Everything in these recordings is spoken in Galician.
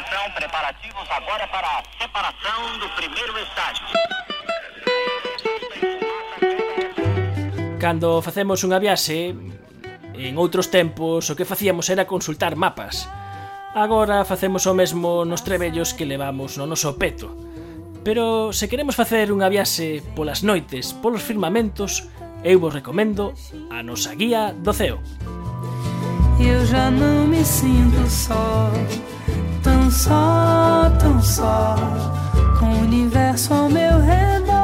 Atenção, preparativos agora para a separação do primeiro estágio. Cando facemos unha viaxe, en outros tempos o que facíamos era consultar mapas. Agora facemos o mesmo nos trebellos que levamos no noso peto. Pero se queremos facer unha viaxe polas noites, polos firmamentos, eu vos recomendo a nosa guía do ceo. Eu já não me sinto só. Tão só, tão só, com o universo ao meu redor.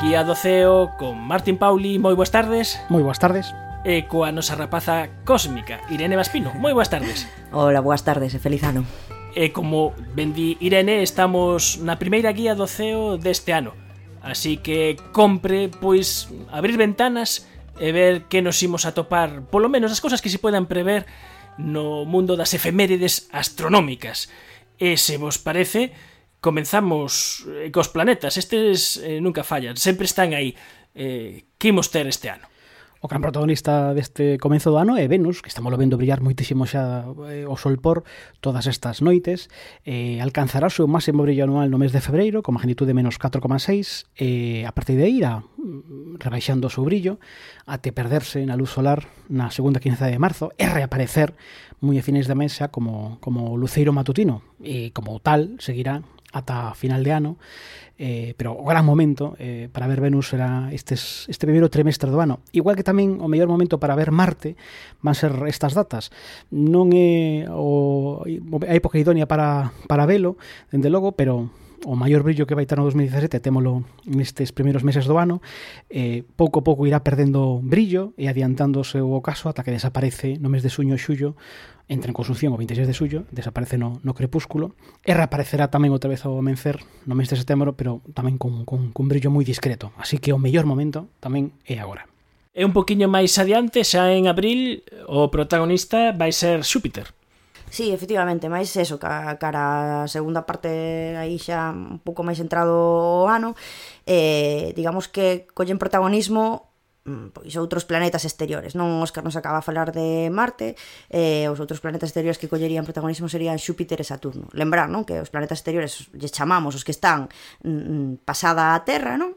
Guía do ceo con Martín Pauli, moi boas tardes. Moi boas tardes. E coa nosa rapaza cósmica, Irene Vaspino. Moi boas tardes. Hola, boas tardes e feliz ano. E como ben di Irene, estamos na primeira guía do ceo deste ano. Así que compre, pois, abrir ventanas e ver que nos imos a topar, polo menos as cousas que se podan prever no mundo das efemérides astronómicas. E se vos parece, comenzamos eh, cos planetas. Estes eh, nunca fallan, sempre están aí. Eh, que imos ter este ano? O gran protagonista deste comenzo do ano é Venus, que estamos vendo brillar moitísimo xa eh, o sol por todas estas noites. Eh, alcanzará o seu máximo brillo anual no mes de febreiro, con magnitude menos 4,6, eh, a partir de aí irá mm, rebaixando o seu brillo até perderse na luz solar na segunda quinza de marzo e reaparecer moi a fines de mes xa como, como luceiro matutino e como tal seguirá ata final de ano, eh, pero o gran momento eh, para ver Venus será estes, este primeiro trimestre do ano. Igual que tamén o mellor momento para ver Marte van ser estas datas. Non é o, a época idónea para, para velo, dende logo, pero o maior brillo que vai ter no 2017 témolo nestes primeiros meses do ano eh, pouco a pouco irá perdendo brillo e adiantándose o caso ata que desaparece no mes de suño xullo entra en consunción o 26 de suyo, desaparece no, no crepúsculo, e reaparecerá tamén outra vez ao amencer no mes de setembro, pero tamén con, con, con brillo moi discreto. Así que o mellor momento tamén é agora. E un poquiño máis adiante, xa en abril, o protagonista vai ser Xúpiter, Sí, efectivamente, máis eso, ca, cara a segunda parte aí xa un pouco máis entrado o ano, eh, digamos que collen protagonismo mm, pois outros planetas exteriores, non Óscar nos acaba a falar de Marte, eh, os outros planetas exteriores que collerían protagonismo serían Xúpiter e Saturno. Lembrar, non, que os planetas exteriores lle chamamos os que están mm, mm pasada a Terra, non?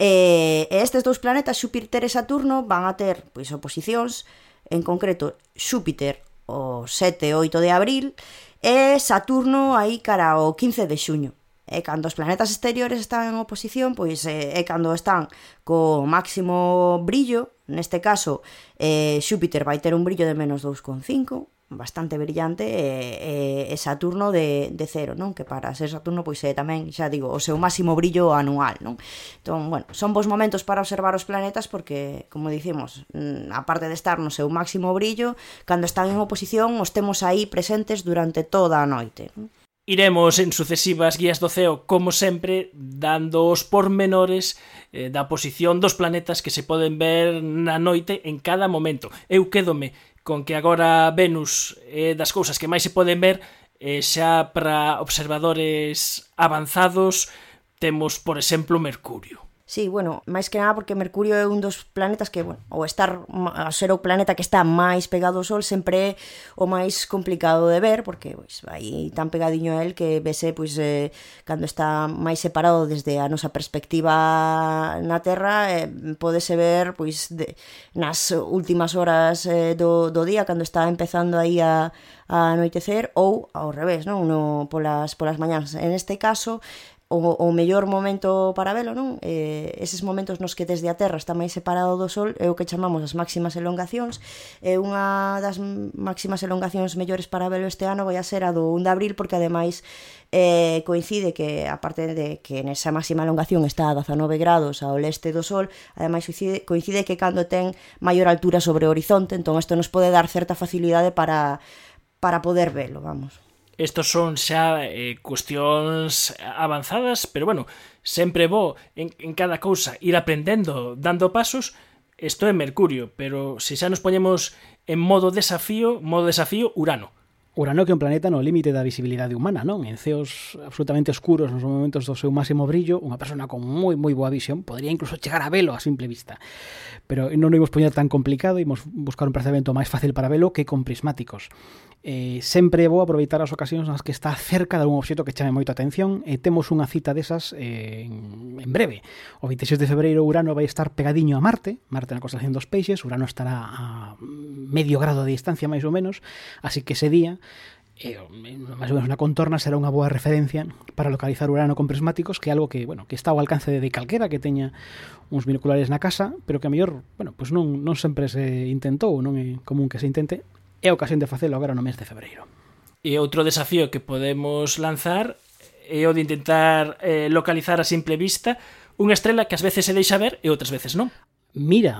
Eh, e estes dous planetas, Xúpiter e Saturno, van a ter pois oposicións, en concreto Xúpiter o 7 e 8 de abril e Saturno aí cara o 15 de xuño. E cando os planetas exteriores están en oposición, pois é, eh, cando están co máximo brillo, neste caso eh, Xúpiter vai ter un brillo de menos 2,5, bastante brillante e, e, e Saturno de, de cero, non? Que para ser Saturno pois é tamén, xa digo, o seu máximo brillo anual, non? Entón, bueno, son bons momentos para observar os planetas porque, como dicimos, mm, aparte de estar no seu máximo brillo, cando están en oposición os temos aí presentes durante toda a noite, non? Iremos en sucesivas guías do CEO, como sempre, dando os pormenores eh, da posición dos planetas que se poden ver na noite en cada momento. Eu quédome con que agora Venus é das cousas que máis se poden ver e xa para observadores avanzados temos, por exemplo, Mercurio. Sí, bueno, máis que nada porque Mercurio é un dos planetas que, bueno, ou estar a ser o planeta que está máis pegado ao Sol sempre é o máis complicado de ver porque pois, vai tan pegadiño a él que vese pois, eh, cando está máis separado desde a nosa perspectiva na Terra eh, podese ver pois, de, nas últimas horas eh, do, do día cando está empezando aí a, a anoitecer ou ao revés, non? No, polas, polas mañanas. En este caso, o, o mellor momento para velo, non? Eh, eses momentos nos que desde a Terra está máis separado do Sol é o que chamamos as máximas elongacións e unha das máximas elongacións mellores para velo este ano vai a ser a do 1 de abril porque ademais eh, coincide que aparte de que nesa máxima elongación está a 19 grados ao leste do Sol ademais coincide, coincide que cando ten maior altura sobre o horizonte entón isto nos pode dar certa facilidade para, para poder velo, vamos. Estos son xa eh, avanzadas, pero bueno, sempre vou en, en cada cousa ir aprendendo, dando pasos, isto é Mercurio, pero se xa nos poñemos en modo desafío, modo desafío Urano. Urano que é un planeta no límite da visibilidade humana, non? En ceos absolutamente oscuros nos momentos do seu máximo brillo, unha persona con moi moi boa visión podría incluso chegar a velo a simple vista. Pero non o imos poñer tan complicado, imos buscar un procedimento máis fácil para velo que con prismáticos. Eh, sempre é bo aproveitar as ocasións nas que está cerca de algún obxeto que chame moito a atención e temos unha cita desas eh, en, en breve. O 26 de febreiro Urano vai estar pegadiño a Marte, Marte na constelación dos peixes, Urano estará a medio grado de distancia máis ou menos, así que ese día e máis ou menos na contorna será unha boa referencia para localizar Urano con prismáticos, que é algo que, bueno, que está ao alcance de calquera que teña uns binoculares na casa, pero que a mellor, bueno, pois non non sempre se intentou, non é común que se intente, é ocasión de facelo agora no mes de febreiro. E outro desafío que podemos lanzar é o de intentar eh, localizar a simple vista unha estrela que ás veces se deixa ver e outras veces non. Mira,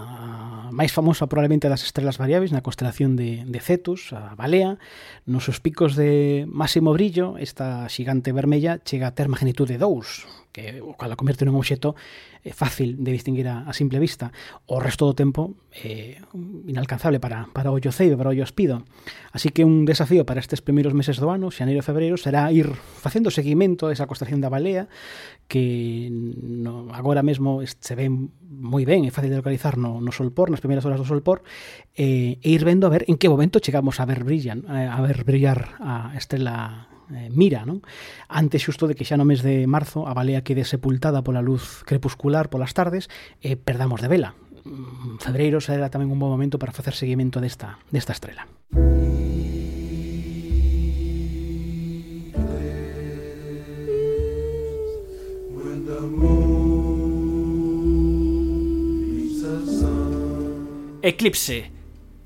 a máis famosa probablemente das estrelas variáveis na constelación de, de Cetus, a Balea, nos seus picos de máximo brillo, esta xigante vermella chega a ter magnitude 2, que o cala convierte nun obxecto é eh, fácil de distinguir a, a simple vista, o resto do tempo eh, inalcanzable para, para o Yoceiro, para o Yospido. Así que un desafío para estes primeiros meses do ano, xaneiro e febreiro, será ir facendo seguimento desa constelación da balea, que no, agora mesmo se ven moi ben, é fácil de localizar no, no solpor, nas primeiras horas do solpor, eh, e ir vendo a ver en que momento chegamos a ver brillan, eh, a ver brillar a estrela eh, mira, non? Antes xusto de que xa no mes de marzo a balea quede sepultada pola luz crepuscular polas tardes e eh, perdamos de vela. Mm, febreiro será tamén un bom momento para facer seguimento desta, desta estrela. Eclipse,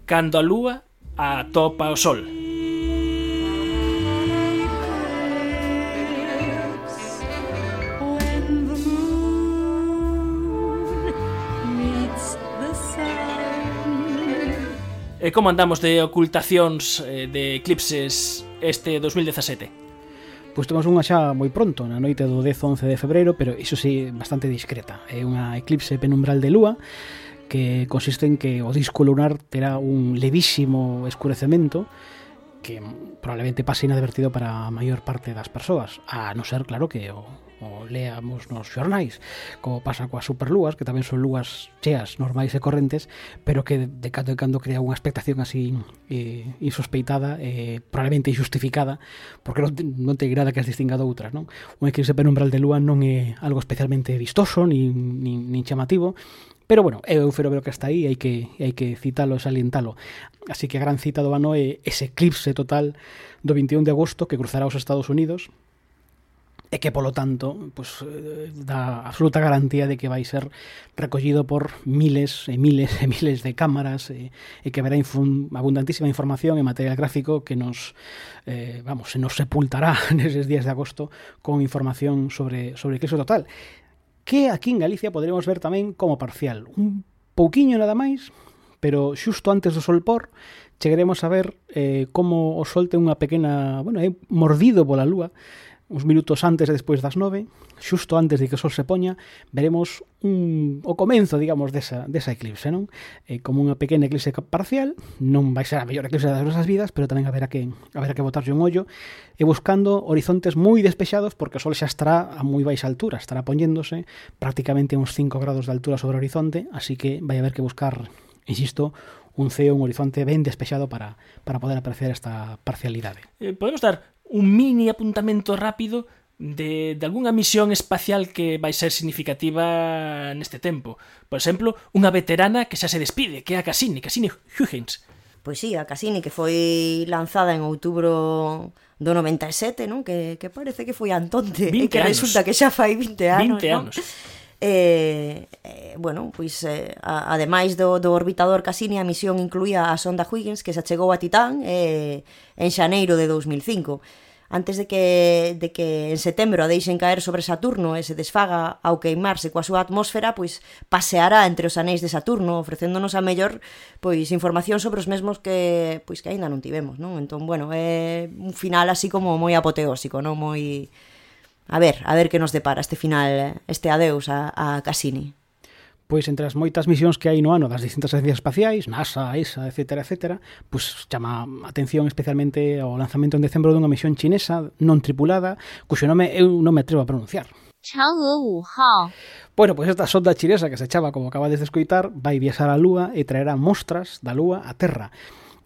cando a lúa atopa o sol. E como andamos de ocultacións eh, de eclipses este 2017? Pois temos unha xa moi pronto, na noite do 10-11 de febreiro, pero iso sí, bastante discreta. É unha eclipse penumbral de lúa que consiste en que o disco lunar terá un levísimo escurecemento que probablemente pase inadvertido para a maior parte das persoas, a non ser, claro, que o o leamos nos xornais, como pasa coas superlúas, que tamén son lúas cheas, normais e correntes, pero que de cando en cando crea unha expectación así eh, insospeitada, eh, probablemente injustificada, porque non te, non te grada que as distinga de outras, non? Un eclipse penumbral de lúa non é algo especialmente vistoso, nin, nin, nin chamativo, Pero bueno, é un fenómeno que está aí, hai que hai que citalo e salientalo. Así que a gran cita do ano é ese eclipse total do 21 de agosto que cruzará os Estados Unidos, e que polo tanto pues, eh, dá absoluta garantía de que vai ser recollido por miles e miles e miles de cámaras e, e que verá infun, abundantísima información e material gráfico que nos eh, vamos, se nos sepultará neses días de agosto con información sobre, sobre eclipse total. Que aquí en Galicia poderemos ver tamén como parcial. Un pouquiño nada máis pero xusto antes do solpor chegaremos a ver eh, como o sol ten unha pequena, bueno, é mordido pola lúa uns minutos antes e despois das nove, xusto antes de que o sol se poña, veremos un, o comenzo, digamos, desa, desa eclipse, non? Eh, como unha pequena eclipse parcial, non vai ser a mellor eclipse das nosas vidas, pero tamén haberá que, haberá que botarlle un ollo, e buscando horizontes moi despexados, porque o sol xa estará a moi baixa altura, estará poñéndose prácticamente a uns 5 grados de altura sobre o horizonte, así que vai haber que buscar, insisto, un ceo, un horizonte ben despexado para, para poder apreciar esta parcialidade. Eh, podemos dar un mini apuntamento rápido de, de algunha misión espacial que vai ser significativa neste tempo. Por exemplo, unha veterana que xa se despide, que é a Cassini, Cassini Huygens. Pois sí, a Cassini que foi lanzada en outubro do 97, non? Que, que parece que foi antonte, e que anos. resulta que xa fai 20 anos, 20 anos. Non? eh, eh, bueno, pois eh, a, ademais do, do orbitador Cassini a misión incluía a sonda Huygens que se achegou a Titán eh, en xaneiro de 2005 antes de que, de que en setembro a deixen caer sobre Saturno e se desfaga ao queimarse coa súa atmósfera pois paseará entre os anéis de Saturno, ofrecéndonos a mellor pois información sobre os mesmos que pois que aínda non tivemos, non? Entón, bueno, é un final así como moi apoteósico, non? Moi A ver, a ver que nos depara este final, este adeus a, a Cassini. Pois entre as moitas misións que hai no ano das distintas agencias espaciais, NASA, ESA, etc., etc., pois chama atención especialmente ao lanzamento en decembro dunha misión chinesa non tripulada, cuxo nome eu non me atrevo a pronunciar. Chang'e 5 Bueno, pois esta sonda chinesa que se chama, como acabades de escoitar, vai viaxar á Lúa e traerá mostras da Lúa á Terra.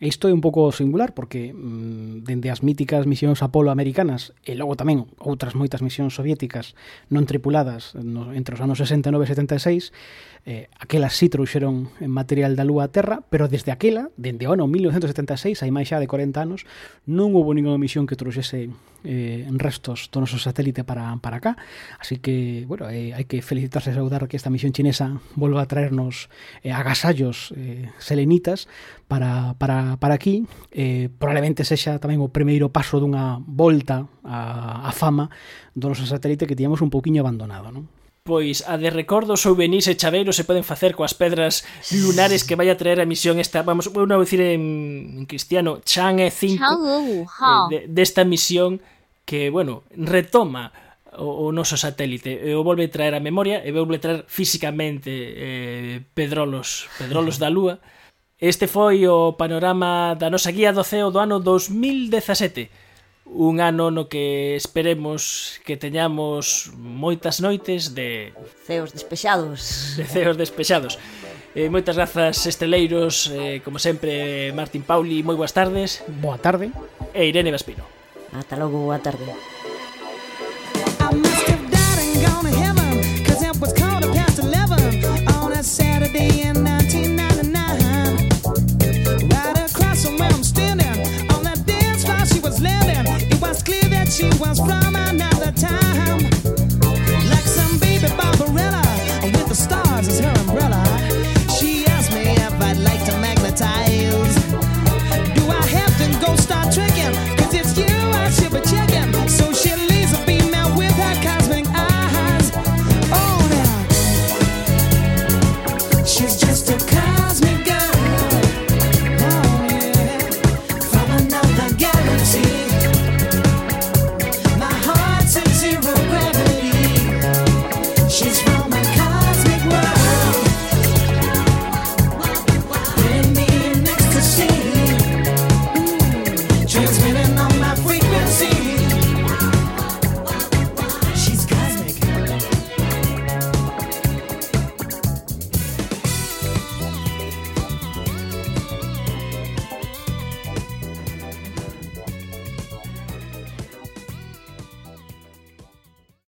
E isto é un pouco singular porque mm, dende as míticas misións Apolo americanas e logo tamén outras moitas misións soviéticas non tripuladas no, entre os anos 69 e 76 Eh, aquelas sí trouxeron en material da Lúa a Terra, pero desde aquela, dende o ano 1976, hai máis xa de 40 anos, non houve ningunha misión que trouxese eh, restos do noso satélite para, para cá. Así que, bueno, eh, hai que felicitarse e saudar que esta misión chinesa volva a traernos eh, agasallos eh, selenitas para, para, para aquí. Eh, probablemente sexa tamén o primeiro paso dunha volta a, a fama do noso satélite que tiñamos un pouquiño abandonado, non? Pois a de recordos, souvenirs e chaveiros se poden facer coas pedras lunares que vai a traer a misión esta, vamos, vou non dicir en, en cristiano, Chang'e 5 eh, desta de, de misión que, bueno, retoma o, o noso satélite e o volve traer a memoria e volve traer físicamente eh, pedrolos, pedrolos da lúa. Este foi o panorama da nosa guía do CEO do ano 2017 un ano no que esperemos que teñamos moitas noites de... Ceos despexados. De ceos despexados. Eh, moitas grazas, esteleiros, eh, como sempre, Martín Pauli, moi boas tardes. Boa tarde. E Irene Vespino. Ata logo, boa tarde. I must have died and gone to heaven Cause it was past 11 On a Saturday